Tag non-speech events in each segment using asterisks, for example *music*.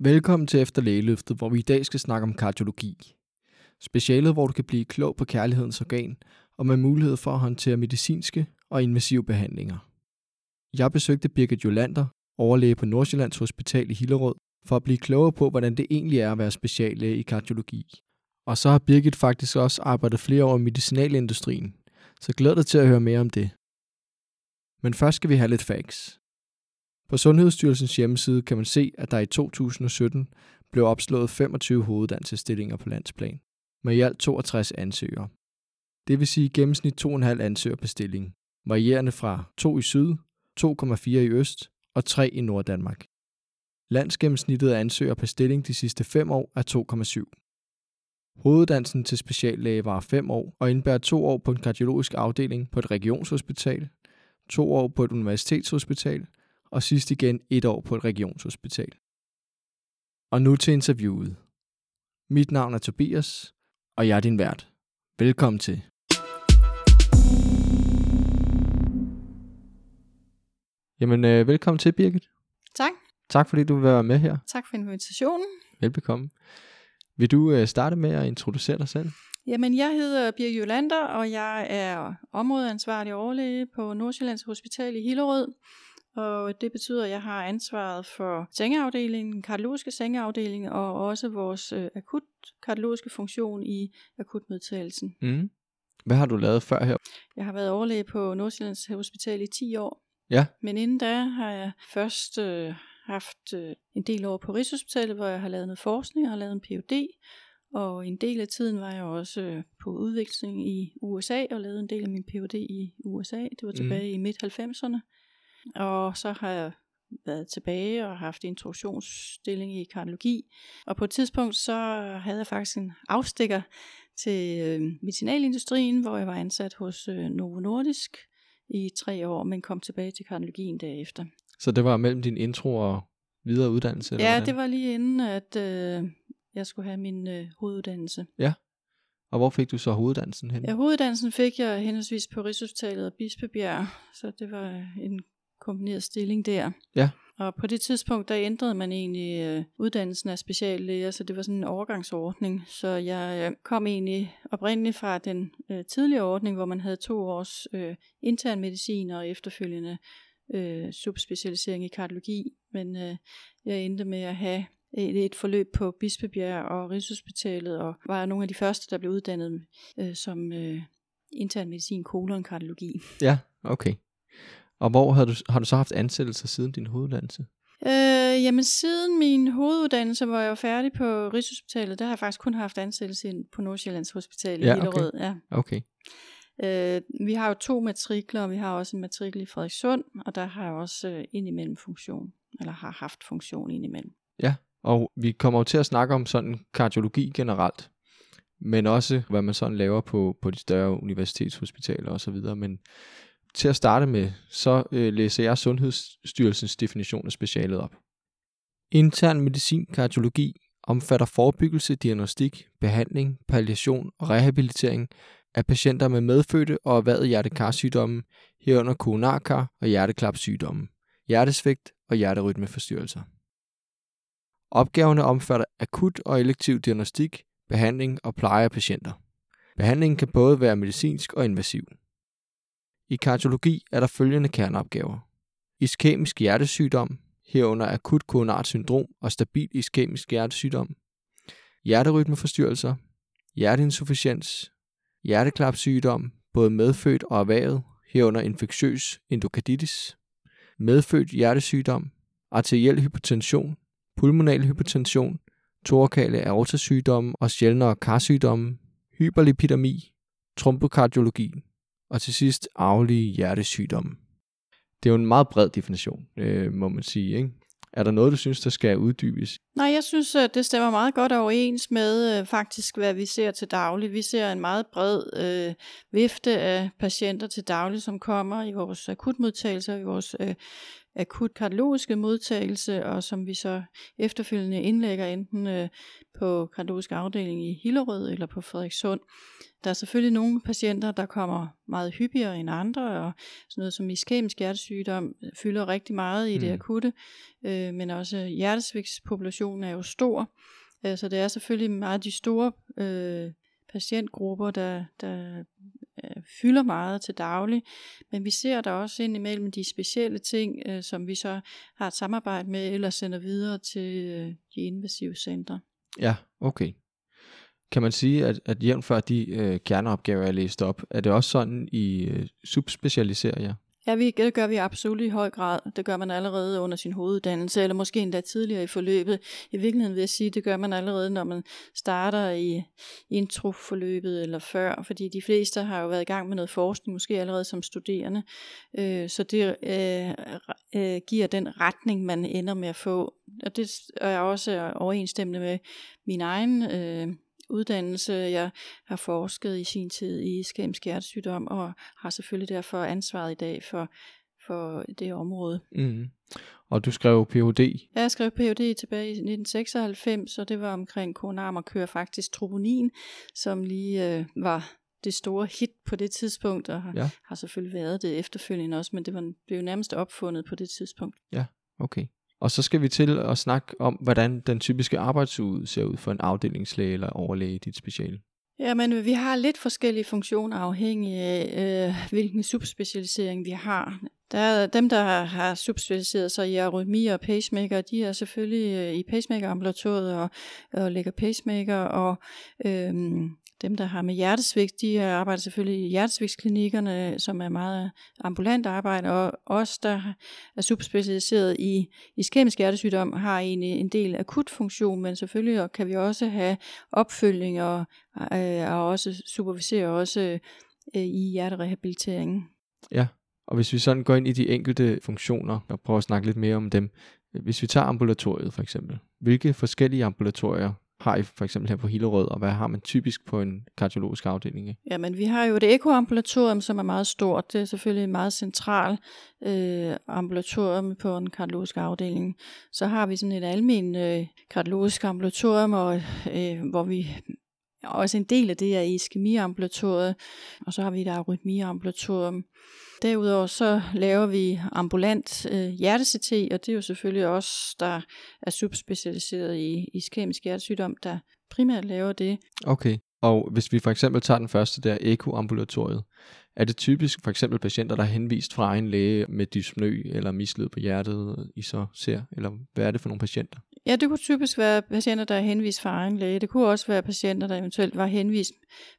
Velkommen til Efter Lægeløftet, hvor vi i dag skal snakke om kardiologi. Specialet, hvor du kan blive klog på kærlighedens organ og med mulighed for at håndtere medicinske og invasive behandlinger. Jeg besøgte Birgit Jolander, overlæge på Nordsjællands Hospital i Hillerød, for at blive klogere på, hvordan det egentlig er at være speciallæge i kardiologi. Og så har Birgit faktisk også arbejdet flere år i medicinalindustrien, så glæder dig til at høre mere om det. Men først skal vi have lidt facts. På Sundhedsstyrelsens hjemmeside kan man se, at der i 2017 blev opslået 25 hoveduddannelsesstillinger på landsplan, med i alt 62 ansøgere. Det vil sige gennemsnit 2,5 ansøgere per stilling, varierende fra 2 i syd, 2,4 i øst og 3 i Norddanmark. Landsgennemsnittet af ansøgere per stilling de sidste 5 år er 2,7. Hoveddansen til speciallæge var 5 år og indebærer 2 år på en kardiologisk afdeling på et regionshospital, 2 år på et universitetshospital og sidst igen et år på et regionshospital. Og nu til interviewet. Mit navn er Tobias, og jeg er din vært. Velkommen til. Jamen, øh, velkommen til, Birgit. Tak. Tak fordi du vil være med her. Tak for invitationen. Velbekomme. Vil du øh, starte med at introducere dig selv? Jamen, jeg hedder Birgit Jolander, og jeg er områdeansvarlig overlæge på Nordsjællands Hospital i Hillerød. Og det betyder, at jeg har ansvaret for sengeafdelingen, kardiologiske sengeafdeling, og også vores øh, akut kardiologiske funktion i akutmodtagelsen. Mm. Hvad har du lavet før her? Jeg har været overlæge på Nordsjællands Hospital i 10 år. Ja. Men inden da har jeg først øh, haft øh, en del år på Rigshospitalet, hvor jeg har lavet noget forskning og har lavet en Ph.D., og en del af tiden var jeg også øh, på udveksling i USA og lavede en del af min Ph.D. i USA. Det var tilbage mm. i midt-90'erne. Og så har jeg været tilbage og haft introduktionsstilling i kardiologi. Og på et tidspunkt så havde jeg faktisk en afstikker til øh, medicinalindustrien, hvor jeg var ansat hos øh, Novo Nordisk i tre år, men kom tilbage til kardiologien derefter. Så det var mellem din intro og videre uddannelse? Eller Ja, hvordan? det var lige inden, at øh, jeg skulle have min øh, hoveduddannelse. Og hvor fik du så hoveduddannelsen hen? Ja, hoveduddannelsen fik jeg henholdsvis på Rigshospitalet og Bispebjerg, så det var en kombineret stilling der. Ja. Og på det tidspunkt, der ændrede man egentlig øh, uddannelsen af speciallæger, så det var sådan en overgangsordning. Så jeg øh, kom egentlig oprindeligt fra den øh, tidligere ordning, hvor man havde to års øh, intern medicin og efterfølgende øh, subspecialisering i kardiologi. Men øh, jeg endte med at have et, et forløb på Bispebjerg og Rigshospitalet, og var nogle af de første, der blev uddannet øh, som øh, intern medicin, kolon kardiologi. Ja, okay. Og hvor har du, har du så haft ansættelser siden din hoveduddannelse? Øh, jamen siden min hoveduddannelse, hvor jeg var færdig på Rigshospitalet, der har jeg faktisk kun haft ansættelse ind på Nordsjællands Hospital i Ja, Hillerød. Ja. Okay. Øh, vi har jo to matrikler, og vi har også en matrikel i Frederikssund, og der har jeg også øh, indimellem funktion, eller har haft funktion indimellem. Og vi kommer jo til at snakke om sådan kardiologi generelt, men også hvad man sådan laver på, på de større universitetshospitaler osv. Men til at starte med, så øh, læser jeg Sundhedsstyrelsens definition af specialet op. Intern medicin kardiologi omfatter forebyggelse, diagnostik, behandling, palliation og rehabilitering af patienter med medfødte og erhvervet hjertekarsygdomme, herunder koronarkar og hjerteklapsygdomme, hjertesvigt og hjerterytmeforstyrrelser. Opgaverne omfatter akut og elektiv diagnostik, behandling og pleje af patienter. Behandlingen kan både være medicinsk og invasiv. I kardiologi er der følgende kerneopgaver. Iskemisk hjertesygdom, herunder akut koronart syndrom og stabil iskemisk hjertesygdom. Hjerterytmeforstyrrelser, hjerteinsufficiens, hjerteklapsygdom, både medfødt og erhvervet, herunder infektiøs endokarditis, medfødt hjertesygdom, arteriel hypertension, pulmonal hypertension, thorakale aortasygdomme og sjældnere karsygdomme, hyperlipidemi, trombokardiologi og til sidst arvelige hjertesygdomme. Det er jo en meget bred definition, øh, må man sige. Ikke? Er der noget, du synes, der skal uddybes? Nej, jeg synes, at det stemmer meget godt overens med øh, faktisk, hvad vi ser til daglig. Vi ser en meget bred øh, vifte af patienter til daglig, som kommer i vores akutmodtagelser, i vores øh, akut kardiologiske modtagelse, og som vi så efterfølgende indlægger enten øh, på kardiologisk afdeling i Hillerød eller på Frederikssund. Der er selvfølgelig nogle patienter, der kommer meget hyppigere end andre, og sådan noget som iskemisk hjertesygdom fylder rigtig meget i mm. det akutte, øh, men også hjertesvigtspopulationen er jo stor, øh, så det er selvfølgelig meget de store øh, patientgrupper, der, der øh, fylder meget til daglig, men vi ser der også ind imellem de specielle ting, øh, som vi så har et samarbejde med, eller sender videre til øh, de invasive centre. Ja, okay. Kan man sige, at, at jævnt før de øh, kerneopgaver, er læst op, er det også sådan, I øh, subspecialiserer jer? Ja, vi, det gør vi absolut i høj grad. Det gør man allerede under sin hoveduddannelse, eller måske endda tidligere i forløbet. I virkeligheden vil jeg sige, det gør man allerede, når man starter i introforløbet eller før, fordi de fleste har jo været i gang med noget forskning, måske allerede som studerende. Øh, så det øh, øh, giver den retning, man ender med at få. Og det er også overensstemmende med min egen øh, uddannelse. Jeg har forsket i sin tid i iskemisk hjertesygdom, og har selvfølgelig derfor ansvaret i dag for, for det område. Mm. Og du skrev Ph.D.? Ja, jeg skrev Ph.D. tilbage i 1996, og det var omkring kører faktisk troponin, som lige øh, var det store hit på det tidspunkt, og har, ja. har selvfølgelig været det efterfølgende også, men det var, blev nærmest opfundet på det tidspunkt. Ja, okay. Og så skal vi til at snakke om, hvordan den typiske arbejdsuge ser ud for en afdelingslæge eller overlæge i dit speciale. Ja, men vi har lidt forskellige funktioner afhængig af, øh, hvilken subspecialisering vi har. Der er dem, der har subspecialiseret sig i arytmi og pacemaker, de er selvfølgelig øh, i pacemaker-ambulatoriet og, og lægger pacemaker, og øh, dem, der har med hjertesvigt, de arbejder selvfølgelig i hjertesvigtsklinikkerne, som er meget ambulant arbejde, og os, der er subspecialiseret i iskemisk hjertesygdom, har en, en del akut funktion, men selvfølgelig kan vi også have opfølging og, øh, og også supervisere også øh, i hjerterehabiliteringen. Ja, og hvis vi sådan går ind i de enkelte funktioner og prøver at snakke lidt mere om dem, hvis vi tager ambulatoriet for eksempel, hvilke forskellige ambulatorier har I for eksempel her på Hillerød, og hvad har man typisk på en kardiologisk afdeling? Ikke? Jamen, vi har jo et ekoambulatorium, som er meget stort. Det er selvfølgelig et meget central øh, ambulatorium på en kardiologisk afdeling. Så har vi sådan et almen øh, kardiologisk ambulatorium, og, øh, hvor vi også en del af det er iskemiambulatoriet, og så har vi et arytmiambulatorium. Derudover så laver vi ambulant øh, hjerte-CT, og det er jo selvfølgelig os, der er subspecialiseret i iskemisk hjertesygdom, der primært laver det. Okay, og hvis vi for eksempel tager den første der, ekoambulatoriet, er det typisk for eksempel patienter, der er henvist fra en læge med dyspnø eller mislyd på hjertet, I så ser? Eller hvad er det for nogle patienter? Ja, det kunne typisk være patienter, der er henvist fra egen læge. Det kunne også være patienter, der eventuelt var henvist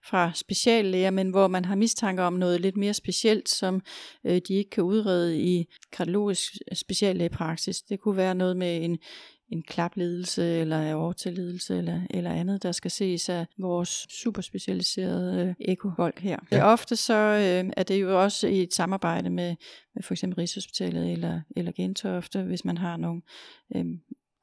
fra speciallæger, men hvor man har mistanke om noget lidt mere specielt, som øh, de ikke kan udrede i kardiologisk speciallægepraksis. Det kunne være noget med en, en klapledelse eller aorteledelse eller, eller andet, der skal ses af vores superspecialiserede øh, ekofolk her. Ja. Ofte så øh, er det jo også i et samarbejde med, med for eksempel Rigshospitalet eller, eller Gentofte, hvis man har nogle øh,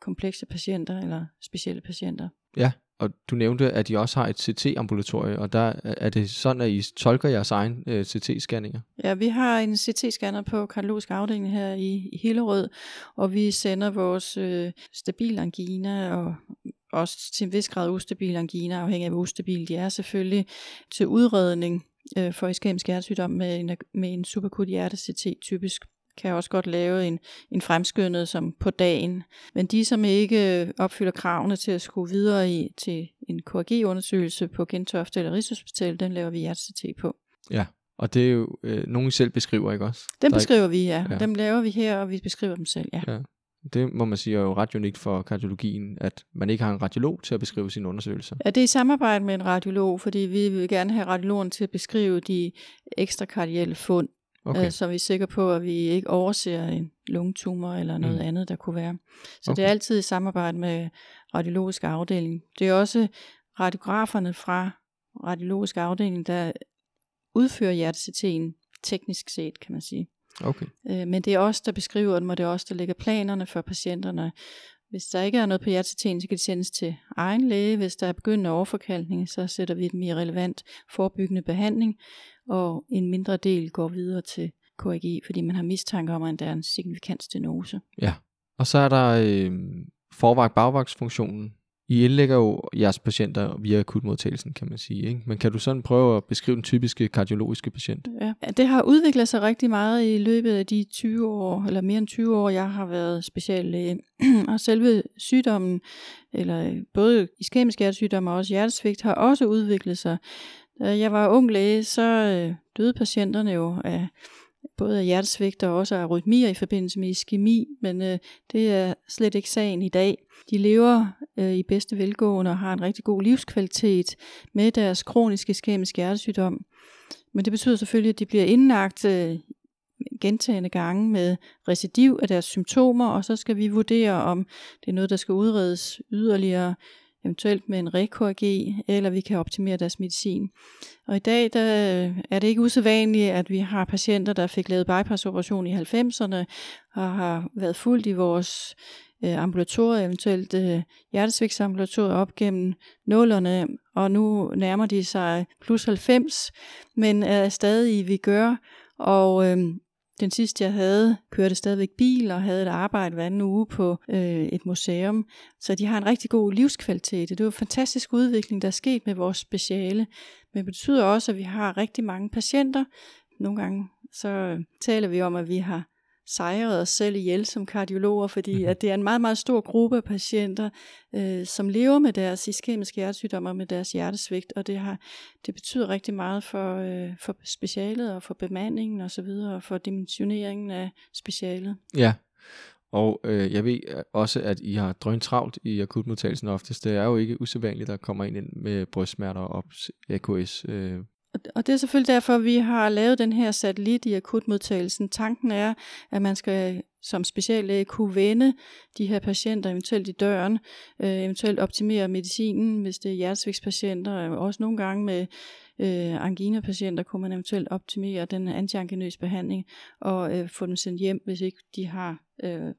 komplekse patienter eller specielle patienter. Ja, og du nævnte, at I også har et CT-ambulatorie, og der er det sådan, at I tolker jeres egen øh, CT-scanninger? Ja, vi har en CT-scanner på kardiologisk afdeling her i, i Hillerød, og vi sender vores øh, stabil angina og også til en vis grad ustabil angina, afhængig af hvor ustabil de er selvfølgelig, til udredning øh, for iskemisk hjertesygdom med en, med en superkut hjerte-CT typisk kan også godt lave en, en fremskyndet som på dagen. Men de, som ikke opfylder kravene til at skulle videre i, til en KRG-undersøgelse på Gentofte eller Rigshospital, den laver vi hjerte på. Ja, og det er jo øh, nogen, selv beskriver, ikke også? Dem Der beskriver ikke... vi, ja. ja. Dem laver vi her, og vi beskriver dem selv, ja. ja. Det må man sige er jo ret unikt for kardiologien, at man ikke har en radiolog til at beskrive sine undersøgelser. Ja, det er i samarbejde med en radiolog, fordi vi vil gerne have radiologen til at beskrive de ekstrakardielle fund, okay. øh, så vi er sikre på, at vi ikke overser en lungetumor eller noget mm. andet, der kunne være. Så okay. det er altid i samarbejde med radiologisk afdeling. Det er også radiograferne fra radiologisk afdeling, der udfører hjerteciteten teknisk set, kan man sige. Okay. Øh, men det er os, der beskriver dem, og det er os, der lægger planerne for patienterne. Hvis der ikke er noget på hjerteciteten, så kan de sendes til egen læge. Hvis der er begyndende overforkalkning, så sætter vi dem i relevant forebyggende behandling og en mindre del går videre til KRG, fordi man har mistanke om, at der er en signifikant stenose. Ja, og så er der øh, forvagt-bagvagtsfunktionen. I indlægger jo jeres patienter via akutmodtagelsen, kan man sige. Ikke? Men kan du sådan prøve at beskrive den typiske kardiologiske patient? Ja, det har udviklet sig rigtig meget i løbet af de 20 år, eller mere end 20 år, jeg har været speciallæge. *clears throat* og selve sygdommen, eller både iskemisk hjertesygdom og også hjertesvigt, har også udviklet sig. Øh, jeg var ung læge, så øh, døde patienterne jo af både af hjertesvigt og også af arytmier i forbindelse med iskemi, men øh, det er slet ikke sagen i dag. De lever øh, i bedste velgående og har en rigtig god livskvalitet med deres kroniske iskemiske hjertesygdom. Men det betyder selvfølgelig, at de bliver indlagt øh, gentagende gange med recidiv af deres symptomer, og så skal vi vurdere, om det er noget, der skal udredes yderligere eventuelt med en REKRG, eller vi kan optimere deres medicin. Og i dag der er det ikke usædvanligt, at vi har patienter, der fik lavet bypassoperation i 90'erne, og har været fuldt i vores øh, ambulatorier, eventuelt øh, hjertesvigtsambulatorier op gennem nålerne, og nu nærmer de sig plus 90, men er stadig i vi gør, og øh, den sidste jeg havde, kørte stadigvæk bil og havde et arbejde hver anden uge på øh, et museum. Så de har en rigtig god livskvalitet. Det er jo en fantastisk udvikling, der er sket med vores speciale. Men det betyder også, at vi har rigtig mange patienter. Nogle gange så øh, taler vi om, at vi har sejret os selv ihjel som kardiologer, fordi mhm. at det er en meget, meget stor gruppe af patienter, øh, som lever med deres iskemiske hjertesygdom og med deres hjertesvigt, og det, har, det betyder rigtig meget for, øh, for specialet og for bemandingen og så videre, og for dimensioneringen af specialet. Ja, og øh, jeg ved også, at I har drønt travlt i akutmodtagelsen oftest. Det er jo ikke usædvanligt, at der kommer ind med brystsmerter og AKS øh, og det er selvfølgelig derfor, vi har lavet den her satellit i akutmodtagelsen. Tanken er, at man skal øh, som speciallæge kunne vende de her patienter eventuelt i døren, øh, eventuelt optimere medicinen, hvis det er hjertesvigtspatienter, også nogle gange med øh, angina-patienter kunne man eventuelt optimere den antianginøs behandling og øh, få dem sendt hjem, hvis ikke de har øh,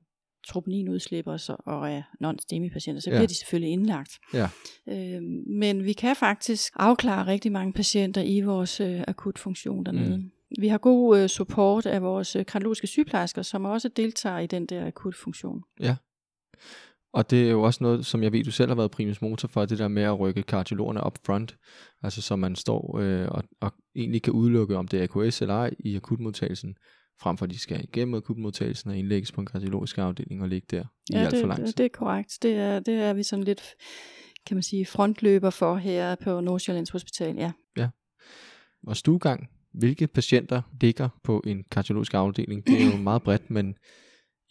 troponinudslipper og er non-STEMI-patienter, så ja. bliver de selvfølgelig indlagt. Ja. Øh, men vi kan faktisk afklare rigtig mange patienter i vores øh, akutfunktion dernede. Mm. Vi har god øh, support af vores øh, kardiologiske sygeplejersker, som også deltager i den der akutfunktion. Ja. Og det er jo også noget, som jeg ved, du selv har været primus motor for, det der med at rykke kardiologerne up front, altså så man står øh, og, og egentlig kan udelukke, om det er AKS eller ej i akutmodtagelsen frem for at de skal igennem akutmodtagelsen og indlægges på en kardiologisk afdeling og ligge der i ja, alt det, for lang tid. det er korrekt. Det er, det er vi sådan lidt, kan man sige, frontløber for her på Nordsjællands Hospital, ja. Ja. Og stuegang, hvilke patienter ligger på en kardiologisk afdeling? Det er jo meget bredt, men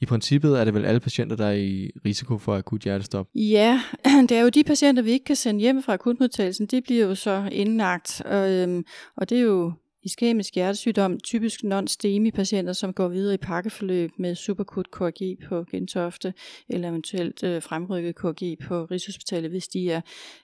i princippet er det vel alle patienter, der er i risiko for akut hjertestop? Ja, *clears throat* det er jo de patienter, vi ikke kan sende hjem fra akutmodtagelsen, de bliver jo så indlagt, og, øhm, og det er jo iskemisk hjertesygdom, typisk non-STEMI patienter, som går videre i pakkeforløb med superkut KRG på Gentofte, eller eventuelt øh, fremrykket KRG på Rigshospitalet, hvis de er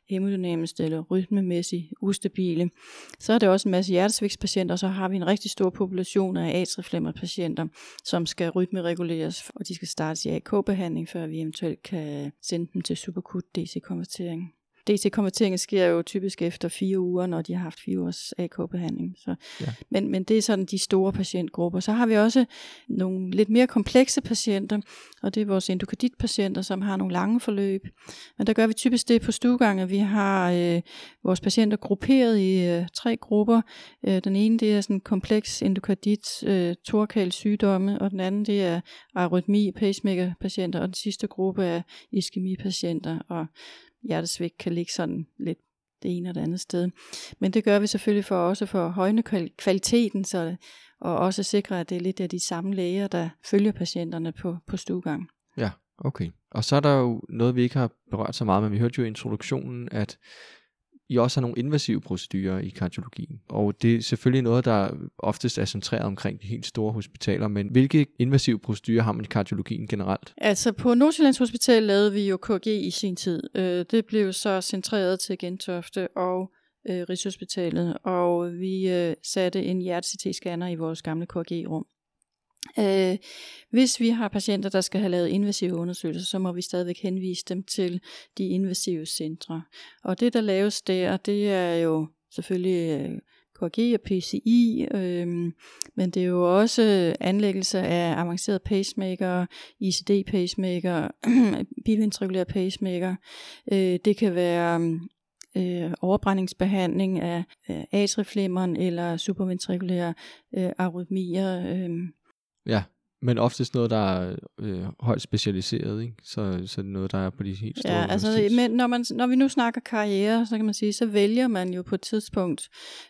hemodynamisk eller rytmemæssigt ustabile. Så er der også en masse hjertesvigtspatienter, og så har vi en rigtig stor population af atrieflimmerpatienter, som skal rytmereguleres, og de skal startes i AK-behandling, før vi eventuelt kan sende dem til superkut DC-konvertering. DC-konverteringen sker jo typisk efter fire uger, når de har haft fire ugers AK-behandling. Så, ja. men, men det er sådan de store patientgrupper. Så har vi også nogle lidt mere komplekse patienter, og det er vores endokarditpatienter, som har nogle lange forløb. Men der gør vi typisk det på stuegange. Vi har øh, vores patienter grupperet i øh, tre grupper. Øh, den ene det er sådan kompleks endokardit, øh, torkal sygdomme, og den anden det er arytmi, pacemaker-patienter, og den sidste gruppe er iskemi-patienter. Og hjertesvigt kan ligge sådan lidt det ene og det andet sted. Men det gør vi selvfølgelig for også for at højne kvaliteten, så, og også sikre, at det er lidt af de samme læger, der følger patienterne på, på stuegang. Ja, okay. Og så er der jo noget, vi ikke har berørt så meget, men vi hørte jo i introduktionen, at i også har nogle invasive procedurer i kardiologien. Og det er selvfølgelig noget, der oftest er centreret omkring de helt store hospitaler, men hvilke invasive procedurer har man i kardiologien generelt? Altså på Nordsjællands Hospital lavede vi jo KG i sin tid. Øh, det blev så centreret til Gentofte og øh, Rigshospitalet, og vi øh, satte en hjerte-CT-scanner i vores gamle KG-rum. Øh, hvis vi har patienter, der skal have lavet invasive undersøgelser, så må vi stadigvæk henvise dem til de invasive centre. Og det, der laves der, det er jo selvfølgelig øh, KG og PCI, øh, men det er jo også øh, anlæggelse af avancerede pacemaker, ICD-pacemaker, *clears throat* bilventrikulær pacemaker. Øh, det kan være øh, overbrændingsbehandling af øh, atrieflimmeren eller superventrikulære øh, arytmier. Øh. Ja, men oftest noget, der er øh, højt specialiseret, ikke? Så, så noget, der er på de helt store Ja, altså, men når, man, når vi nu snakker karriere, så kan man sige, så vælger man jo på et tidspunkt,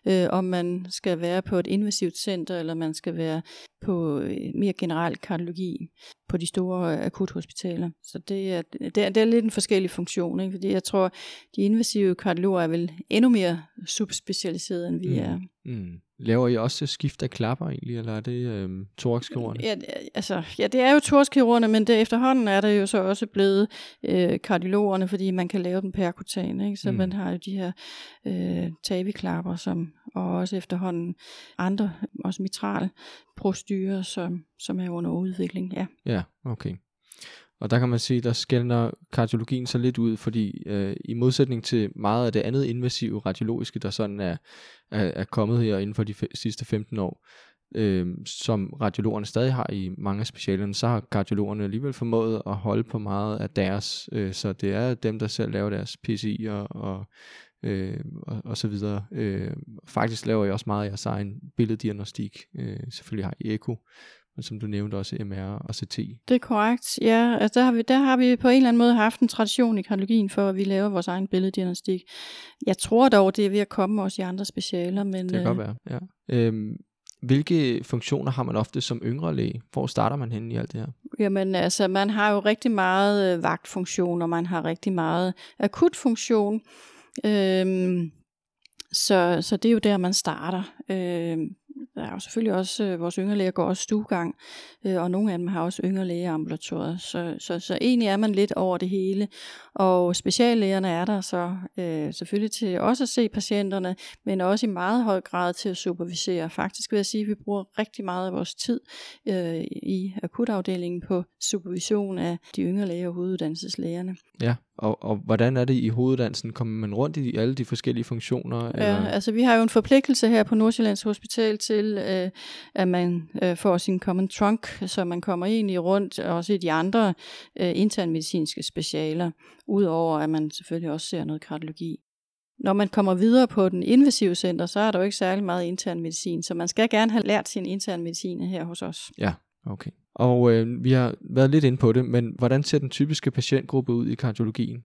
øh, om man skal være på et invasivt center, eller man skal være på øh, mere generel kardiologi på de store akuthospitaler. Så det er, det er, det er lidt en forskellig funktion, ikke? fordi jeg tror, de invasive kardiologer er vel endnu mere subspecialiseret, end vi mm. er. Mm. Laver I også skift af klapper egentlig, eller er det øh, thoraxkirurgerne? Ja, altså, ja, det er jo thoraxkirurgerne, men det, efterhånden er det jo så også blevet øh, kardiologerne, fordi man kan lave dem perkutan, ikke? så mm. man har jo de her øh, taviklapper, som, og også efterhånden andre, også mitral prostyrer, som, som er under udvikling. Ja, ja okay. Og der kan man sige, der skældner kardiologien så lidt ud, fordi øh, i modsætning til meget af det andet invasive radiologiske, der sådan er, er, er kommet her inden for de sidste 15 år, øh, som radiologerne stadig har i mange af specialerne, så har kardiologerne alligevel formået at holde på meget af deres, øh, så det er dem, der selv laver deres PCI og, og, øh, og, og så videre. Øh, faktisk laver jeg også meget af jeres egen billeddiagnostik, øh, selvfølgelig har I eko, men som du nævnte også MR og CT. Det er korrekt, ja. Altså der, har vi, der har vi på en eller anden måde haft en tradition i kardiologien for, at vi laver vores egen billeddiagnostik. Jeg tror dog, det er ved at komme også i andre specialer. Men, det kan øh, godt være, ja. Øhm, hvilke funktioner har man ofte som yngre læge? Hvor starter man henne i alt det her? Jamen altså, man har jo rigtig meget øh, vagtfunktion, og man har rigtig meget akutfunktion. Øhm, så, så det er jo der, man starter. Øhm, der er jo selvfølgelig også, øh, vores yngre læger går også stuegang, øh, og nogle af dem har også yngrelægeambulatoriet. Så, så, så egentlig er man lidt over det hele. Og speciallægerne er der så øh, selvfølgelig til også at se patienterne, men også i meget høj grad til at supervisere. Faktisk vil jeg sige, at vi bruger rigtig meget af vores tid øh, i akutafdelingen på supervision af de yngre læger og hoveduddannelseslægerne. Ja, og, og hvordan er det i hoveduddannelsen? Kommer man rundt i alle de forskellige funktioner? Ja, eller? altså vi har jo en forpligtelse her på Nordsjællands Hospital til, øh, at man øh, får sin common trunk, så man kommer egentlig rundt også i de andre øh, internmedicinske specialer, udover at man selvfølgelig også ser noget kardiologi. Når man kommer videre på den invasive center, så er der jo ikke særlig meget intern medicin, så man skal gerne have lært sin intern medicin her hos os. Ja, okay. Og øh, vi har været lidt inde på det, men hvordan ser den typiske patientgruppe ud i kardiologien?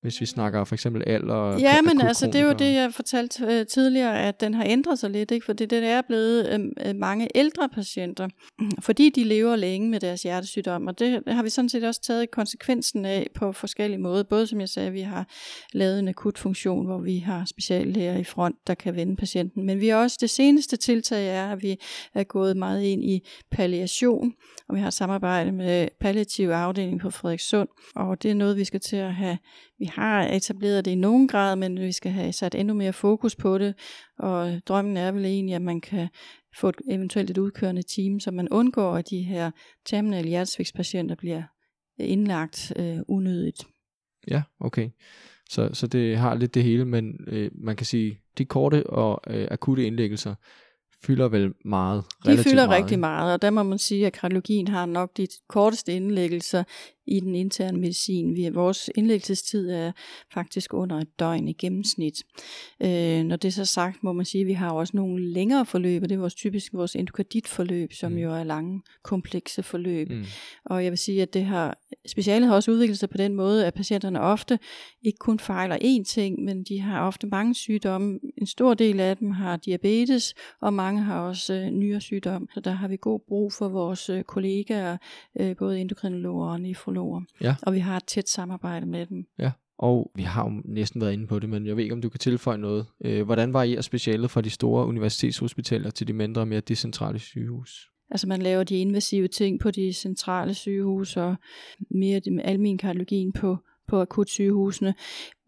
Hvis vi snakker for eksempel alder Ja, men altså det er jo det, jeg fortalte øh, tidligere, at den har ændret sig lidt, ikke? for det, er blevet øh, øh, mange ældre patienter, *clears throat* fordi de lever længe med deres hjertesygdom, og det har vi sådan set også taget konsekvensen af på forskellige måder. Både som jeg sagde, vi har lavet en akut funktion, hvor vi har speciallæger i front, der kan vende patienten, men vi har også, det seneste tiltag er, at vi er gået meget ind i palliation, og vi har samarbejdet med palliativ afdeling på Frederikssund, og det er noget, vi skal til at have vi har etableret det i nogen grad, men vi skal have sat endnu mere fokus på det, og drømmen er vel egentlig, at man kan få et, eventuelt et udkørende team, så man undgår, at de her terminal hjertesvigtspatienter bliver indlagt øh, unødigt. Ja, okay. Så, så det har lidt det hele, men øh, man kan sige, de korte og øh, akutte indlæggelser, fylder vel meget. De fylder meget. rigtig meget, og der må man sige, at kardiologien har nok de korteste indlæggelser i den interne medicin. Vi, vores indlæggelsestid er faktisk under et døgn i gennemsnit. Øh, når det er så sagt, må man sige, at vi har også nogle længere forløb, og det er vores typisk vores endokarditforløb, som mm. jo er lange, komplekse forløb. Mm. Og jeg vil sige, at det har, specialet har også udviklet sig på den måde, at patienterne ofte ikke kun fejler én ting, men de har ofte mange sygdomme. En stor del af dem har diabetes, og mange har også øh, nyere sygdom. Så der har vi god brug for vores øh, kollegaer, øh, både endokrinologer og nefrologer psykologer. Ja. Og vi har et tæt samarbejde med dem. Ja, og vi har jo næsten været inde på det, men jeg ved ikke, om du kan tilføje noget. Øh, hvordan varierer specialet fra de store universitetshospitaler til de mindre og mere decentrale sygehus? Altså man laver de invasive ting på de centrale sygehus og mere almen kardiologien på på akutsygehusene.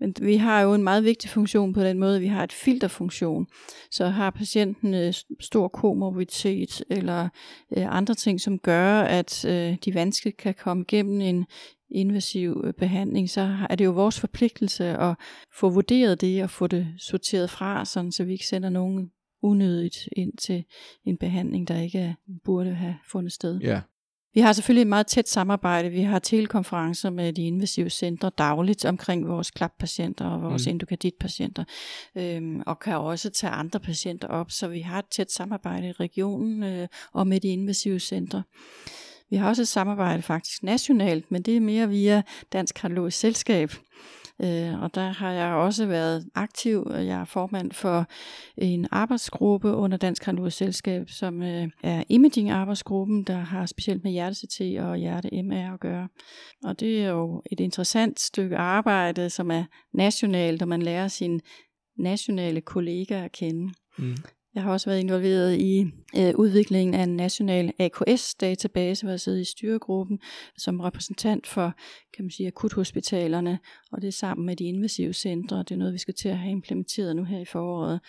Men vi har jo en meget vigtig funktion på den måde, vi har et filterfunktion. Så har patienten øh, stor komorbiditet eller øh, andre ting, som gør, at øh, de vanskeligt kan komme igennem en invasiv behandling, så er det jo vores forpligtelse at få vurderet det og få det sorteret fra, sådan, så vi ikke sender nogen unødigt ind til en behandling, der ikke burde have fundet sted. Ja. Vi har selvfølgelig et meget tæt samarbejde. Vi har telekonferencer med de invasive centre dagligt omkring vores klappatienter og vores mm. endokarditpatienter, øhm, og kan også tage andre patienter op, så vi har et tæt samarbejde i regionen øh, og med de invasive centre. Vi har også et samarbejde faktisk nationalt, men det er mere via Dansk Kardiologisk Selskab, Øh, og der har jeg også været aktiv. Jeg er formand for en arbejdsgruppe under Dansk Radiologisk Selskab, som øh, er imaging-arbejdsgruppen, der har specielt med hjerte-CT og hjerte-MR at gøre. Og det er jo et interessant stykke arbejde, som er nationalt, og man lærer sine nationale kollegaer at kende. Mm. Jeg har også været involveret i øh, udviklingen af en national AKS-database, hvor jeg sidder i styregruppen som repræsentant for kan man sige, akuthospitalerne, og det er sammen med de invasive centre. Det er noget, vi skal til at have implementeret nu her i foråret.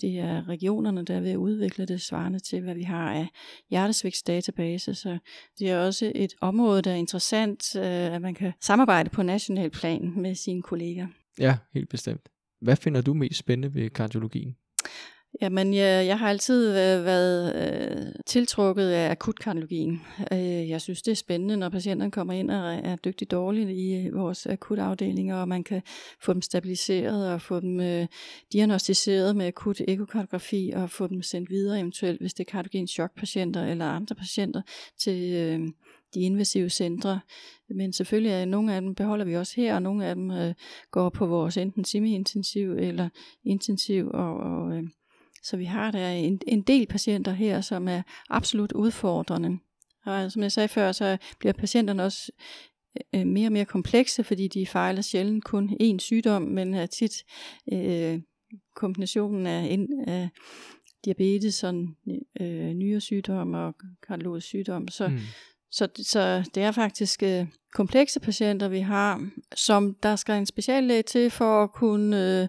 Det er regionerne, der er ved at udvikle det svarende til, hvad vi har af hjertesvigtsdatabase. Så det er også et område, der er interessant, øh, at man kan samarbejde på national plan med sine kolleger. Ja, helt bestemt. Hvad finder du mest spændende ved kardiologien? Jamen, jeg, jeg har altid øh, været øh, tiltrukket af akutkardiologien. Øh, jeg synes, det er spændende, når patienterne kommer ind og er dygtigt dårlige i øh, vores akutafdelinger, og man kan få dem stabiliseret og få dem øh, diagnostiseret med akut ekokardiografi og få dem sendt videre eventuelt, hvis det er kardiogen chokpatienter eller andre patienter til øh, de invasive centre. Men selvfølgelig er nogle af dem beholder vi også her, og nogle af dem øh, går på vores enten semi-intensiv eller intensiv og, og øh, så vi har der en, en del patienter her, som er absolut udfordrende. Og som jeg sagde før, så bliver patienterne også øh, mere og mere komplekse, fordi de fejler sjældent kun én sygdom, men er tit øh, kombinationen af, en, af diabetes og øh, nyresygdom og kardiologisk sygdom. Så, mm. så, så det er faktisk øh, komplekse patienter, vi har, som der skal en speciallæge til for at kunne øh,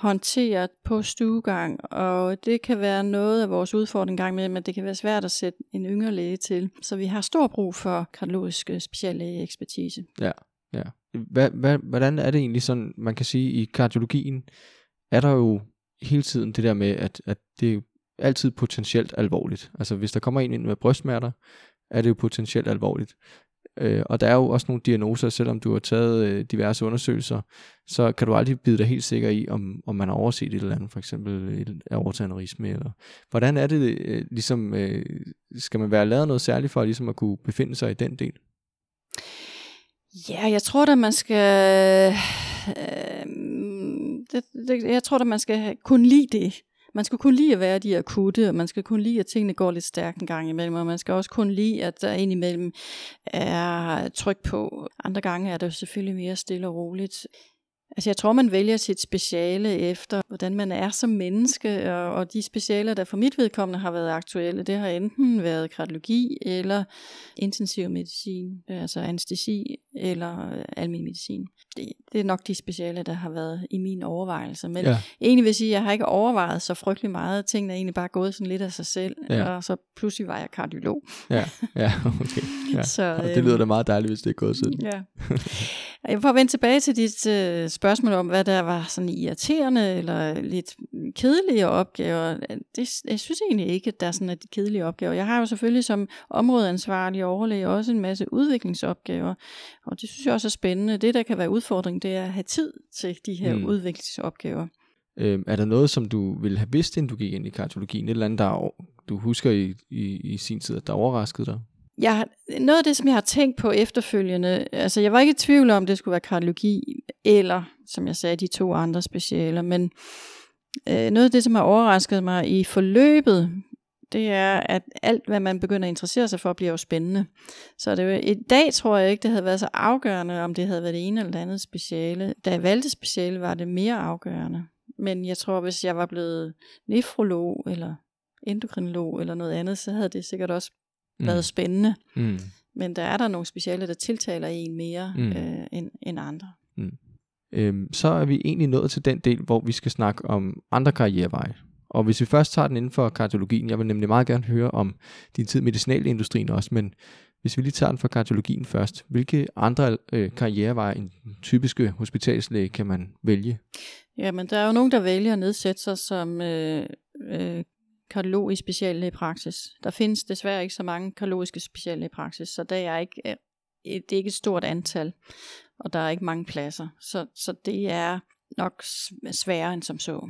håndteret på stuegang, og det kan være noget af vores udfordring gang med, men det kan være svært at sætte en yngre læge til. Så vi har stor brug for kardiologisk øh, speciallæge-ekspertise. Ja, ja. Hvad, hvad, hvordan er det egentlig sådan, man kan sige, i kardiologien er der jo hele tiden det der med, at, at det er altid potentielt alvorligt. Altså hvis der kommer en ind med brystsmerter, er det jo potentielt alvorligt. Øh, og der er jo også nogle diagnoser, selvom du har taget øh, diverse undersøgelser, så kan du aldrig bide dig helt sikker i, om, om man har overset et eller andet, for eksempel et aortaneurisme. Eller. Hvordan er det, øh, ligesom, øh, skal man være lavet noget særligt for ligesom at kunne befinde sig i den del? Ja, jeg tror da, man skal... Øh, det, det, jeg tror da, man skal kunne lide det. Man skal kun lide at være de akutte, og man skal kun lide, at tingene går lidt stærkt en gang imellem, og man skal også kun lide, at der indimellem er tryk på. Andre gange er det selvfølgelig mere stille og roligt. Altså jeg tror, man vælger sit speciale efter, hvordan man er som menneske, og, og de specialer, der for mit vedkommende har været aktuelle, det har enten været kardiologi eller intensiv medicin, altså anestesi eller almindelig medicin det, det er nok de speciale, der har været i min overvejelse. Men ja. egentlig vil sige, at jeg har ikke overvejet så frygtelig meget. Tingene er egentlig bare gået sådan lidt af sig selv. Ja. Og så pludselig var jeg kardiolog. Ja, ja okay. Ja. *laughs* Så, og det lyder da meget dejligt, hvis det er gået siden. Ja. *laughs* Jeg får vende tilbage til dit uh, spørgsmål om, hvad der var sådan irriterende eller lidt kedelige opgaver. Det, jeg synes egentlig ikke, at der er sådan et kedelige opgaver. Jeg har jo selvfølgelig som områdeansvarlig overlæge også en masse udviklingsopgaver. Og det synes jeg også er spændende. Det, der kan være udfordring, det er at have tid til de her mm. udviklingsopgaver. Øhm, er der noget, som du ville have vidst, inden du gik ind i kardiologien? Et eller andet, der du husker i, i, i sin tid, at der overraskede dig? Jeg, noget af det, som jeg har tænkt på efterfølgende, altså jeg var ikke i tvivl om, det skulle være kardiologi, eller, som jeg sagde, de to andre specialer, men øh, noget af det, som har overrasket mig i forløbet det er, at alt, hvad man begynder at interessere sig for, bliver jo spændende. Så det, i dag tror jeg ikke, det havde været så afgørende, om det havde været det ene eller det andet speciale. Da jeg valgte speciale, var det mere afgørende. Men jeg tror, hvis jeg var blevet nefrolog, eller endokrinolog, eller noget andet, så havde det sikkert også mm. været spændende. Mm. Men der er der nogle speciale, der tiltaler en mere mm. øh, end, end andre. Mm. Øhm, så er vi egentlig nået til den del, hvor vi skal snakke om andre karriereveje. Og hvis vi først tager den inden for kardiologien, jeg vil nemlig meget gerne høre om din tid i medicinalindustrien også, men hvis vi lige tager den for kardiologien først, hvilke andre øh, karriereveje en typiske hospitalslæge kan man vælge? Jamen, der er jo nogen, der vælger at nedsætte sig som øh, øh, kardiolog i speciallægepraksis. Der findes desværre ikke så mange kardiologiske speciallægepraksis, så det er ikke, øh, det er ikke et stort antal, og der er ikke mange pladser. Så, så det er nok sværere end som så.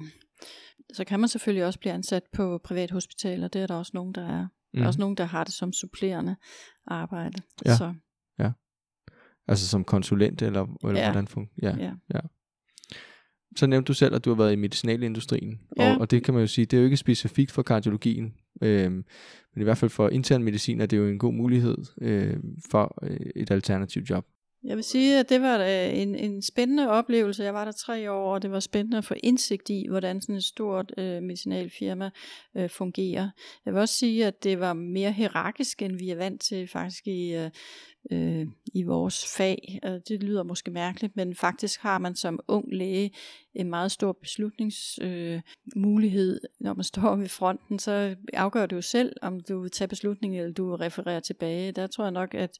Så kan man selvfølgelig også blive ansat på privathospitaler, det er der også nogen, der er. Mm. Der er også mhm. nogen, der har det som supplerende arbejde. Ja. Så. ja. Altså som konsulent, eller, eller ja. hvordan fungerer ja. ja. ja. Så nævnte du selv, at du har været i medicinalindustrien, ja. og, og det kan man jo sige, det er jo ikke specifikt for kardiologien, øh, men i hvert fald for intern medicin er det jo en god mulighed øh, for et alternativt job. Jeg vil sige, at det var en, en spændende oplevelse. Jeg var der tre år, og det var spændende at få indsigt i, hvordan sådan et stort øh, medicinalfirma øh, fungerer. Jeg vil også sige, at det var mere hierarkisk, end vi er vant til faktisk i, øh, øh, i vores fag. Det lyder måske mærkeligt, men faktisk har man som ung læge en meget stor beslutningsmulighed. Øh, Når man står ved fronten, så afgør du jo selv, om du vil tage beslutningen, eller du refererer tilbage. Der tror jeg nok, at,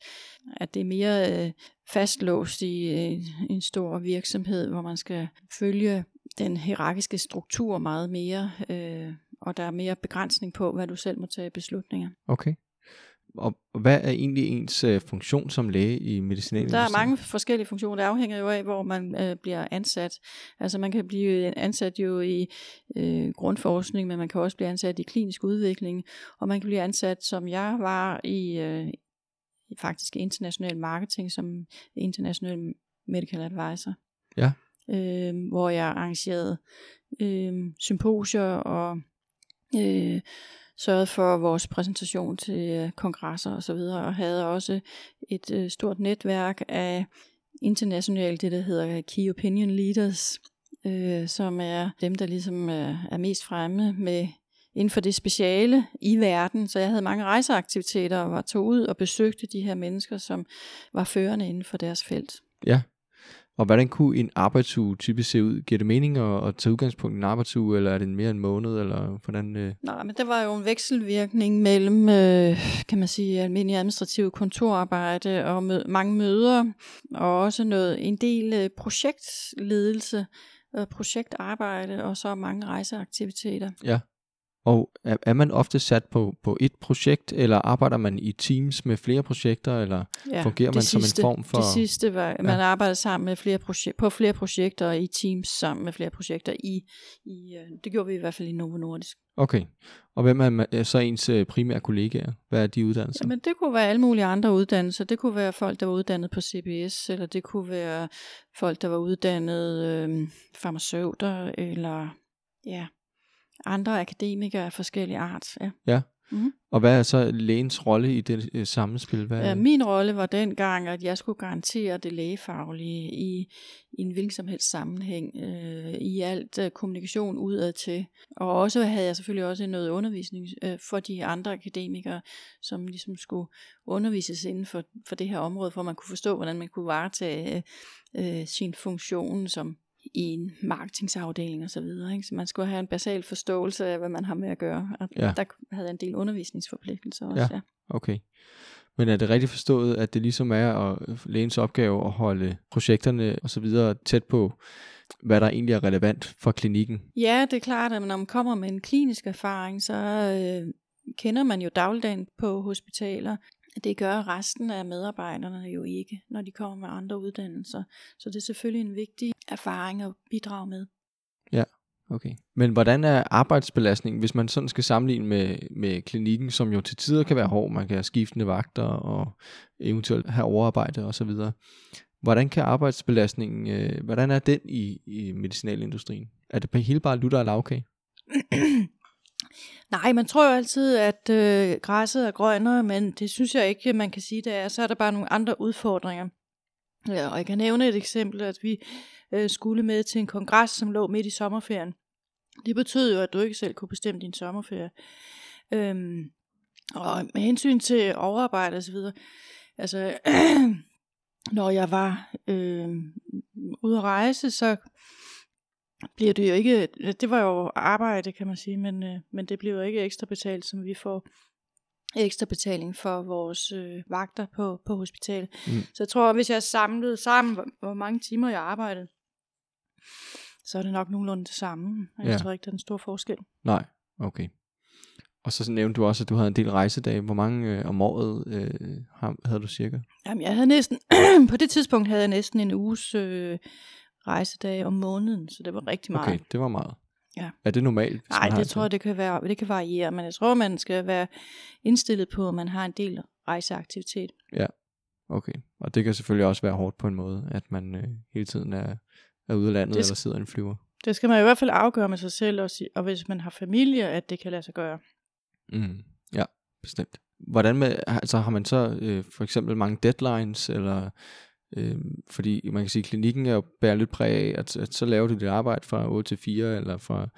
at det er mere øh, fastlåst i øh, en stor virksomhed, hvor man skal følge den hierarkiske struktur meget mere, øh, og der er mere begrænsning på, hvad du selv må tage beslutninger. Okay. Og hvad er egentlig ens øh, funktion som læge i medicinalindustrien? Der er mange forskellige funktioner. Det afhænger jo af, hvor man øh, bliver ansat. Altså man kan blive ansat jo i øh, grundforskning, men man kan også blive ansat i klinisk udvikling, og man kan blive ansat, som jeg var i øh, faktisk international marketing, som international medical advisor. Ja. Øh, hvor jeg arrangerede øh, symposier og øh, sørgede for vores præsentation til kongresser kongresser og så videre, og havde også et øh, stort netværk af internationalt, det der hedder Key Opinion Leaders, øh, som er dem, der ligesom er, er mest fremme med inden for det speciale i verden. Så jeg havde mange rejseaktiviteter og var tog ud og besøgte de her mennesker, som var førende inden for deres felt. Ja, og hvordan kunne en arbejdsuge typisk se ud? Giver det mening at, at tage udgangspunkt i en arbejdsuge, eller er det mere en måned, eller hvordan? Øh? Nej, men det var jo en vekselvirkning mellem, øh, kan man sige, almindelig administrativ kontorarbejde og mø- mange møder, og også noget, en del øh, projektledelse, øh, projektarbejde, og så mange rejseaktiviteter. Ja. Og er, er man ofte sat på, på et projekt, eller arbejder man i teams med flere projekter, eller ja, fungerer man sidste, som en form for... Det sidste var, ja. man arbejder sammen med flere projek- på flere projekter i teams sammen med flere projekter. I, i, øh, det gjorde vi i hvert fald i Novo Nordisk. Okay, og hvem er så ens øh, primære kollegaer? Hvad er de uddannelser? Men det kunne være alle mulige andre uddannelser. Det kunne være folk, der var uddannet på CBS, eller det kunne være folk, der var uddannet øh, farmaceuter, eller ja, andre akademikere af forskellige art. Ja. ja. Mm-hmm. Og hvad er så lægens rolle i det øh, sammenspil? Hvad ja, min rolle var dengang, at jeg skulle garantere det lægefaglige i, i en hvilken som helst sammenhæng, øh, i alt øh, kommunikation udad til. Og også havde jeg selvfølgelig også noget undervisning øh, for de andre akademikere, som ligesom skulle undervises inden for, for det her område, for man kunne forstå, hvordan man kunne varetage øh, sin funktion som i en marketingsafdeling og så videre. Ikke? Så man skulle have en basal forståelse af, hvad man har med at gøre. Og ja. der havde jeg en del undervisningsforpligtelser også. Ja, ja. okay. Men er det rigtigt forstået, at det ligesom er at lægens opgave at holde projekterne og så videre tæt på, hvad der egentlig er relevant for klinikken? Ja, det er klart, at når man kommer med en klinisk erfaring, så øh, kender man jo dagligdagen på hospitaler. Det gør resten af medarbejderne jo ikke, når de kommer med andre uddannelser. Så det er selvfølgelig en vigtig erfaring at bidrage med. Ja, okay. Men hvordan er arbejdsbelastningen, hvis man sådan skal sammenligne med, med klinikken, som jo til tider kan være hård, man kan have skiftende vagter og eventuelt have overarbejde osv. Hvordan kan arbejdsbelastningen, øh, hvordan er den i, i medicinalindustrien? Er det på hele bare lutter og lavkage? *clears throat* *clears throat* Nej, man tror jo altid, at øh, græsset er grønnere, men det synes jeg ikke, man kan sige, det er. Så er der bare nogle andre udfordringer. Ja, og jeg kan nævne et eksempel, at vi øh, skulle med til en kongres, som lå midt i sommerferien. Det betød jo, at du ikke selv kunne bestemme din sommerferie. Øhm, og med hensyn til overarbejde og så videre, altså, *clears throat* når jeg var øh, ude at rejse, så bliver det jo ikke, det var jo arbejde, kan man sige, men, øh, men det bliver jo ikke ekstra betalt, som vi får ekstra betaling for vores øh, vagter på, på hospitalet. Mm. Så jeg tror, hvis jeg samlede sammen, hvor, hvor mange timer jeg arbejdede, så er det nok nogenlunde det samme. Jeg ja. tror ikke, der er en stor forskel. Nej, okay. Og så nævnte du også, at du havde en del rejsedage. Hvor mange øh, om året øh, havde du cirka? Jamen, jeg havde næsten, *clears throat* på det tidspunkt havde jeg næsten en uges øh, rejsedage om måneden, så det var rigtig meget. Okay, det var meget. Ja. Er det normalt? Nej, det tror jeg, det kan, være, det kan variere, men jeg tror, man skal være indstillet på, at man har en del rejseaktivitet. Okay, og det kan selvfølgelig også være hårdt på en måde, at man øh, hele tiden er, er ude af landet Det eller sidder i en flyver. Det skal man i hvert fald afgøre med sig selv, og, og hvis man har familie, at det kan lade sig gøre. Mm. Ja, bestemt. Hvordan med, altså har man så øh, for eksempel mange deadlines, eller øh, fordi man kan sige, at klinikken er jo bærer lidt præg af, at, at så laver du dit arbejde fra 8 til 4, eller fra,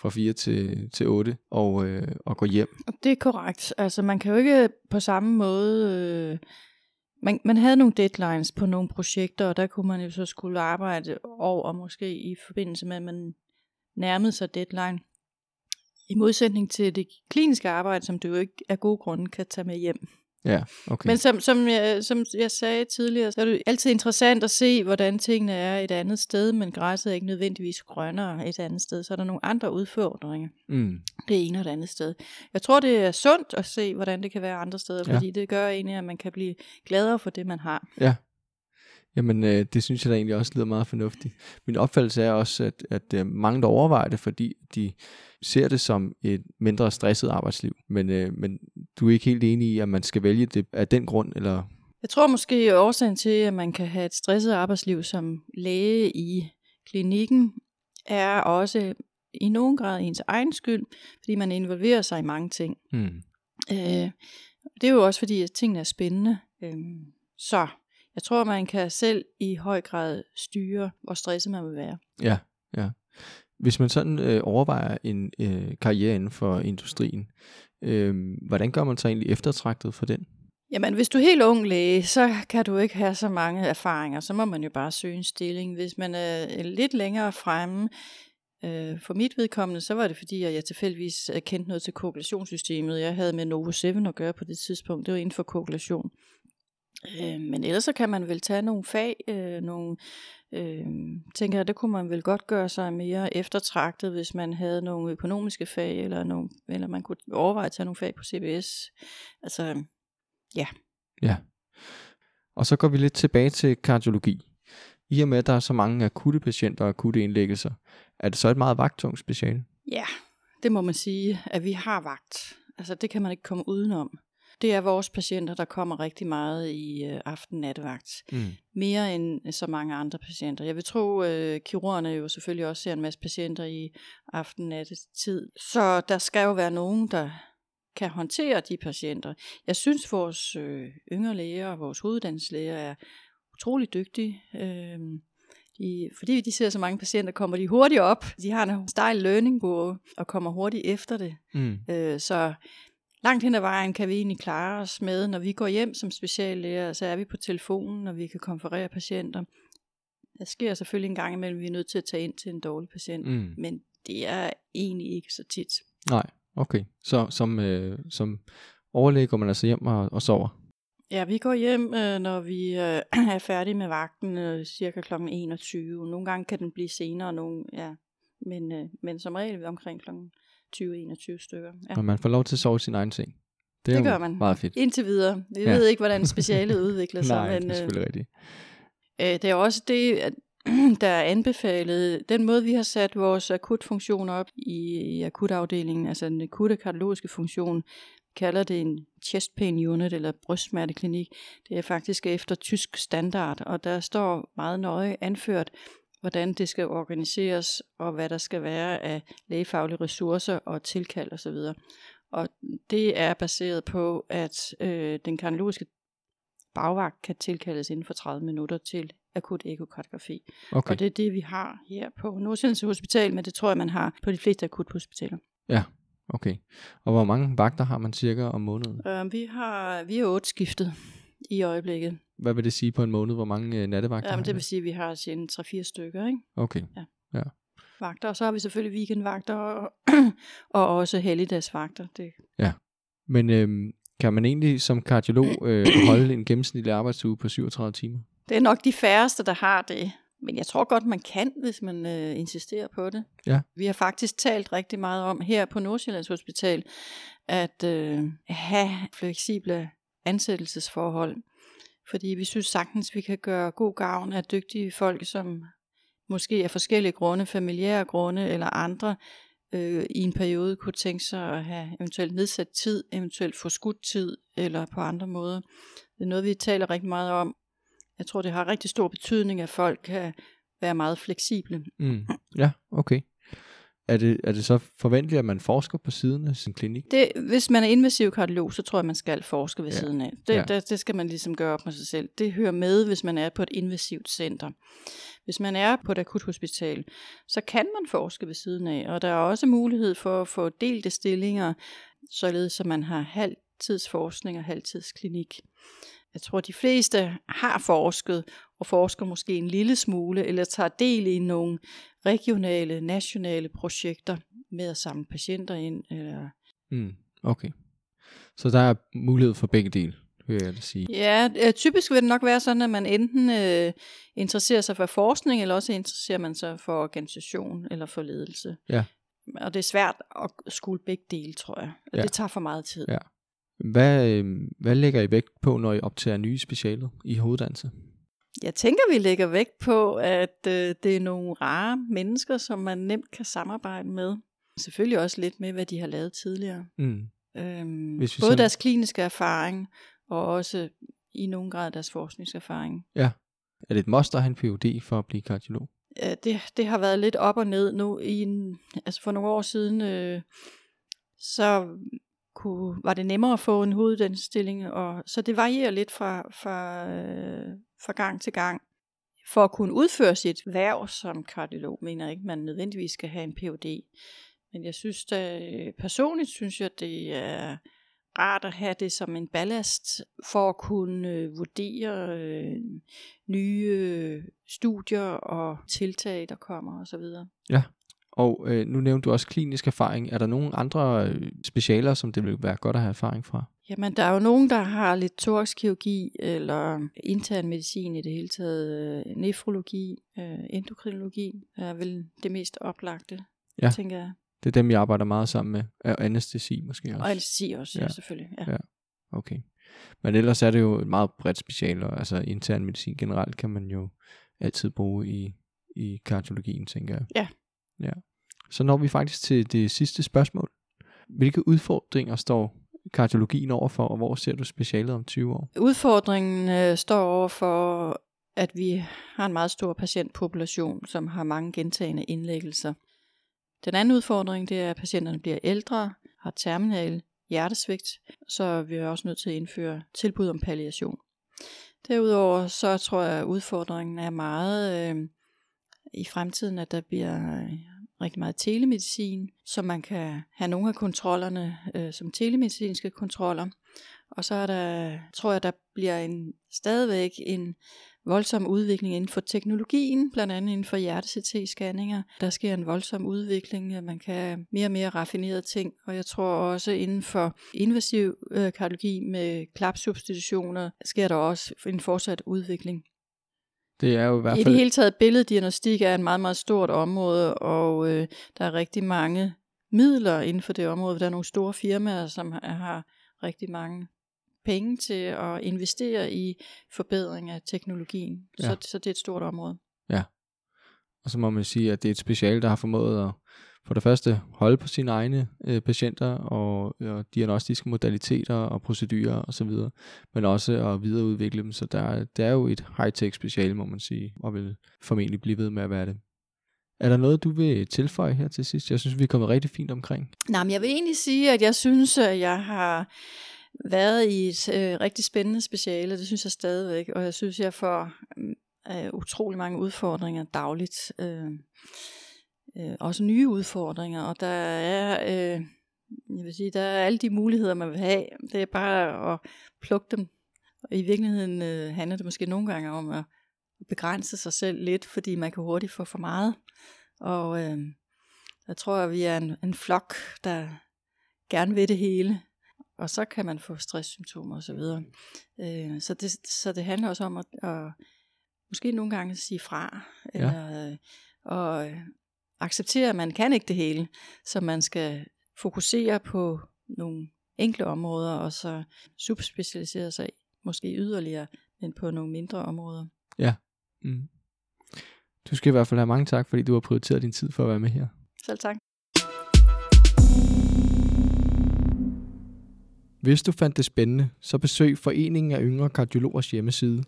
fra 4 til, til 8, og, øh, og går hjem. Det er korrekt. Altså, man kan jo ikke på samme måde... Øh, man, man havde nogle deadlines på nogle projekter, og der kunne man jo så skulle arbejde over, måske i forbindelse med, at man nærmede sig deadline. I modsætning til det kliniske arbejde, som du jo ikke af gode grunde kan tage med hjem. Ja, okay. Men som, som, jeg, som jeg sagde tidligere, så er det altid interessant at se, hvordan tingene er et andet sted, men græsset er ikke nødvendigvis grønnere et andet sted. Så er der nogle andre udfordringer mm. det ene og det andet sted. Jeg tror, det er sundt at se, hvordan det kan være andre steder, Ja. fordi det gør egentlig, at man kan blive gladere for det, man har. Ja. Jamen, øh, det synes jeg da egentlig også lyder meget fornuftigt. Min opfattelse er også, at, at øh, mange der overvejer det, fordi de ser det som et mindre stresset arbejdsliv. Men, øh, men du er ikke helt enig i, at man skal vælge det af den grund, eller... Jeg tror måske, at årsagen til, at man kan have et stresset arbejdsliv som læge i klinikken, er også i nogen grad ens egen skyld, fordi man involverer sig i mange ting. Hmm. Øh, det er jo også fordi, at tingene er spændende. Øh, så jeg tror, man kan selv i høj grad styre, hvor stresset man vil være. Ja, ja. Hvis man sådan øh, overvejer en øh, karriere inden for industrien, øh, hvordan gør man sig egentlig eftertragtet for den? Jamen, hvis du er helt ung læge, så kan du ikke have så mange erfaringer. Så må man jo bare søge en stilling. Hvis man er lidt længere fremme, øh, for mit vedkommende, så var det fordi, at jeg tilfældigvis øh, kendte noget til koagulationssystemet. Jeg havde med Novo 7 at gøre på det tidspunkt. Det var inden for koagulation. Øh, men ellers så kan man vel tage nogle fag, øh, nogle, øh, tænker jeg, det kunne man vel godt gøre sig mere eftertragtet, hvis man havde nogle økonomiske fag, eller, nogle, eller man kunne overveje at tage nogle fag på CBS. Altså, Ja. Og så går vi lidt tilbage til kardiologi. I og med, at der er så mange akutte patienter og akutte indlæggelser, er det så et meget vagttungt speciale? Ja, det må man sige, at vi har vagt. Altså det kan man ikke komme udenom. Det er vores patienter, der kommer rigtig meget i øh, aften-nattevagt. Mm. Mere end så mange andre patienter. Jeg vil tro, øh, kirurgerne jo selvfølgelig også ser en masse patienter i aften-nattetid. Så der skal jo være nogen, der kan håndtere de patienter. Jeg synes, vores øh, yngre læger og vores hoveduddannelseslæger er utrolig dygtige. Øh, de, fordi de ser så mange patienter, kommer de hurtigt op. De har en stejl learning curve og kommer hurtigt efter det. Mm. Øh, så langt hen ad vejen kan vi egentlig klare os med, når vi går hjem som speciallæger, så er vi på telefonen, og vi kan konferere patienter. Der sker selvfølgelig en gang imellem, vi er nødt til at tage ind til en dårlig patient, Mm. men det er egentlig ikke så tit. Nej, okay. Så som, øh, som overlæge går man altså hjem og, og sover? Ja, vi går hjem, øh, når vi øh, *clears throat* er færdige med vagten, øh, cirka kl. 21. Nogle gange kan den blive senere, nogle, ja. men, øh, men som regel vi omkring kl. 20-21 stykker. Ja. Og man får lov til at sove i sin egen seng. Det er Det gør man. meget fedt. Indtil videre. Vi Ja. ja. ved ikke, hvordan specialet *laughs* udvikler sig. Nej, men, det er øh, selvfølgelig rigtigt. Øh, det er også det, at *clears throat* der er anbefalet. Den måde, vi har sat vores akutfunktion op i, i akutafdelingen, altså den akutte kardiologiske funktion, kalder det en chest pain unit eller brystsmerteklinik. Det er faktisk efter tysk standard, og der står meget nøje anført, hvordan det skal organiseres, og hvad der skal være af lægefaglige ressourcer og tilkald osv. Og det er baseret på, at øh, den kardiologiske bagvagt kan tilkaldes inden for 30 minutter til akut ekokardiografi. Okay. Og det er det, vi har her på Nordsjællands Hospital, men det tror jeg, man har på de fleste akuthospitaler. okay. Og hvor mange vagter har man cirka om måneden? Øh, vi har vi er otte skiftet i øjeblikket. Hvad vil det sige på en måned? Hvor mange øh, nattevagter Ja, har men det vil sige, at vi har sådan 3-4 stykker, ikke? Okay. Vagter, og så har vi selvfølgelig weekendvagter og, *clears throat* og også helligdagsvagter. Det, Men øhm, kan man egentlig som kardiolog øh, *clears throat* holde en gennemsnitlig arbejdsuge på 37 timer? det er nok de færreste, der har det. Men jeg tror godt, man kan, hvis man øh, insisterer på det. Ja. Vi har faktisk talt rigtig meget om her på Nordsjællands Hospital, at øh, have fleksible ansættelsesforhold. Fordi vi synes sagtens, vi kan gøre god gavn af dygtige folk, som måske af forskellige grunde, familiære grunde eller andre, øh, i en periode kunne tænke sig at have eventuelt nedsat tid, eventuelt få skudt tid, eller på andre måder. Det er noget, vi taler rigtig meget om. Jeg tror, det har rigtig stor betydning, at folk kan være meget fleksible. Mm. Ja, okay. Er det, er det så forventeligt, at man forsker på siden af sin klinik? Det, hvis man er invasiv kardiolog, så tror jeg, man skal forske ved Ja. siden af. Det, ja. det, det skal man ligesom gøre op med sig selv. Det hører med, hvis man er på et invasivt center. Hvis man er på et akuthospital, så kan man forske ved siden af. Og der er også mulighed for at få delte stillinger, således at man har halvtidsforskning og halvtidsklinik. Jeg tror, de fleste har forsket, og forsker måske en lille smule, eller tager del i nogle regionale, nationale projekter med at samle patienter ind, eller Mm. Okay. Så der er mulighed for begge dele, vil jeg sige. Ja, typisk vil det nok være sådan, at man enten øh, interesserer sig for forskning, eller også interesserer man sig for organisation eller for ledelse. Ja. Og det er svært at skule begge dele, tror jeg. Og Ja. Det tager for meget tid. Ja. Hvad, øh, hvad lægger I vægt på, når I optager nye specialer i hoveduddannelse? Jeg tænker, vi lægger vægt på, at øh, det er nogle rare mennesker, som man nemt kan samarbejde med. Selvfølgelig også lidt med, hvad de har lavet tidligere. Mm. Øhm, Hvis vi både sådan- deres kliniske erfaring, og også i nogen grad deres forskningserfaring. Er det et must at have en PhD for at blive kardiolog? Ja, det, det har været lidt op og ned nu. I en, altså for nogle år siden, øh, så kunne, var det nemmere at få en hoveduddannelsesstilling, og så det varierer lidt fra, fra, øh, fra gang til gang. For at kunne udføre sit værv som kardiolog, mener jeg ikke, man nødvendigvis skal have en Ph.D. Men jeg synes da, personligt synes jeg, det er rart at have det som en ballast for at kunne øh, vurdere øh, nye øh, studier og tiltag, der kommer osv. Og øh, nu nævnte du også klinisk erfaring. Er der nogle andre øh, specialer, som det vil være godt at have erfaring fra? Jamen, der er jo nogen, der har lidt thoraxkirurgi eller intern medicin i det hele taget, øh, nefrologi, øh, endokrinologi er vel det mest oplagte, Ja. tænker jeg. Det er dem, jeg arbejder meget sammen med. Og anestesi måske også. Og anestesi også, ja, Ja. selvfølgelig. Ja. Ja. Okay. Men ellers er det jo et meget bredt special, og altså intern medicin generelt kan man jo altid bruge i, i kardiologien, tænker jeg. Ja. ja. Så når vi faktisk til det sidste spørgsmål. Hvilke udfordringer står kardiologien overfor, og hvor ser du specialet om 20 år? Udfordringen øh, står over for, at vi har en meget stor patientpopulation, som har mange gentagende indlæggelser. Den anden udfordring, det er, at patienterne bliver ældre, har terminal hjertesvigt, så vi er også nødt til at indføre tilbud om palliation. Derudover så tror jeg, at udfordringen er meget øh, i fremtiden, at der bliver rigtig meget telemedicin, så man kan have nogle af kontrollerne øh, som telemedicinske kontroller. Og så er der, tror jeg, der bliver en, stadigvæk en voldsom udvikling inden for teknologien, blandt andet inden for hjerte-CT-scanninger. Der sker en voldsom udvikling, at man kan mere og mere raffinerede ting, og jeg tror også inden for invasiv øh, kardiologi med klapsubstitutioner, sker der også en fortsat udvikling. Det er jo i hvert I fald... det hele taget, billeddiagnostik er et meget, meget stort område, og øh, der er rigtig mange midler inden for det område. Der er nogle store firmaer, som har- rigtig mange penge til at investere i forbedring af teknologien. Ja. Så, så det er et stort område. Og så må man sige, at det er et speciale, der har formået at for det første holde på sine egne øh, patienter og, og diagnostiske modaliteter og procedurer osv., men også at videreudvikle dem. Så der, det er jo et high-tech speciale, må man sige, og vil formentlig blive ved med at være det. Er der noget, du vil tilføje her til sidst? Jeg synes, vi er kommet rigtig fint omkring. Nej, men jeg vil egentlig sige, at jeg synes, at jeg har været i et øh, rigtig spændende speciale. Det synes jeg stadigvæk, og jeg synes, jeg får mm, øh, utrolig mange udfordringer dagligt. Øh, øh, også nye udfordringer, og der er, øh, jeg vil sige, der er alle de muligheder, man vil have. Det er bare at plukke dem. Og i virkeligheden øh, handler det måske nogle gange om at begrænse sig selv lidt, fordi man kan hurtigt få for meget. Og øh, jeg tror, at vi er en, en flok, der gerne vil det hele. Og så kan man få stresssymptomer osv. Øh, så, det, så det handler også om at, at måske nogle gange sige fra, eller, ja. og acceptere, at man kan ikke det hele, så man skal fokusere på nogle enkle områder, og så subspecialisere sig måske yderligere, men på nogle mindre områder. Ja. Mm. Du skal i hvert fald have mange tak, fordi du har prioriteret din tid for at være med her. Selv tak. Hvis du fandt det spændende, så besøg Foreningen af Yngre Kardiologers hjemmeside,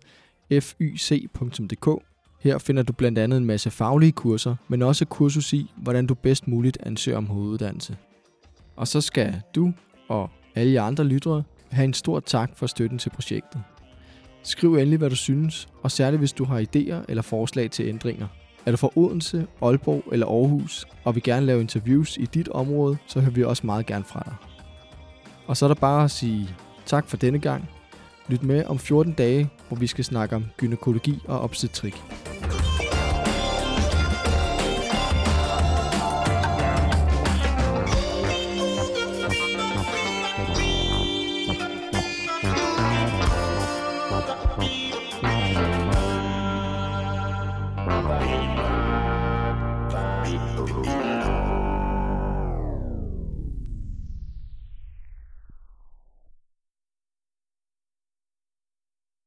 fyc.dk. Her finder du blandt andet en masse faglige kurser, men også kursus i, hvordan du bedst muligt ansøger om hoveduddannelse. Og så skal du og alle jer andre lyttere have en stor tak for støtten til projektet. Skriv endelig, hvad du synes, og særligt hvis du har idéer eller forslag til ændringer. Er du fra Odense, Aalborg eller Aarhus, og vil gerne lave interviews i dit område, så hører vi også meget gerne fra dig. Og så er der bare at sige tak for denne gang. Lyt med om 14 dage, hvor vi skal snakke om gynækologi og obstetrik.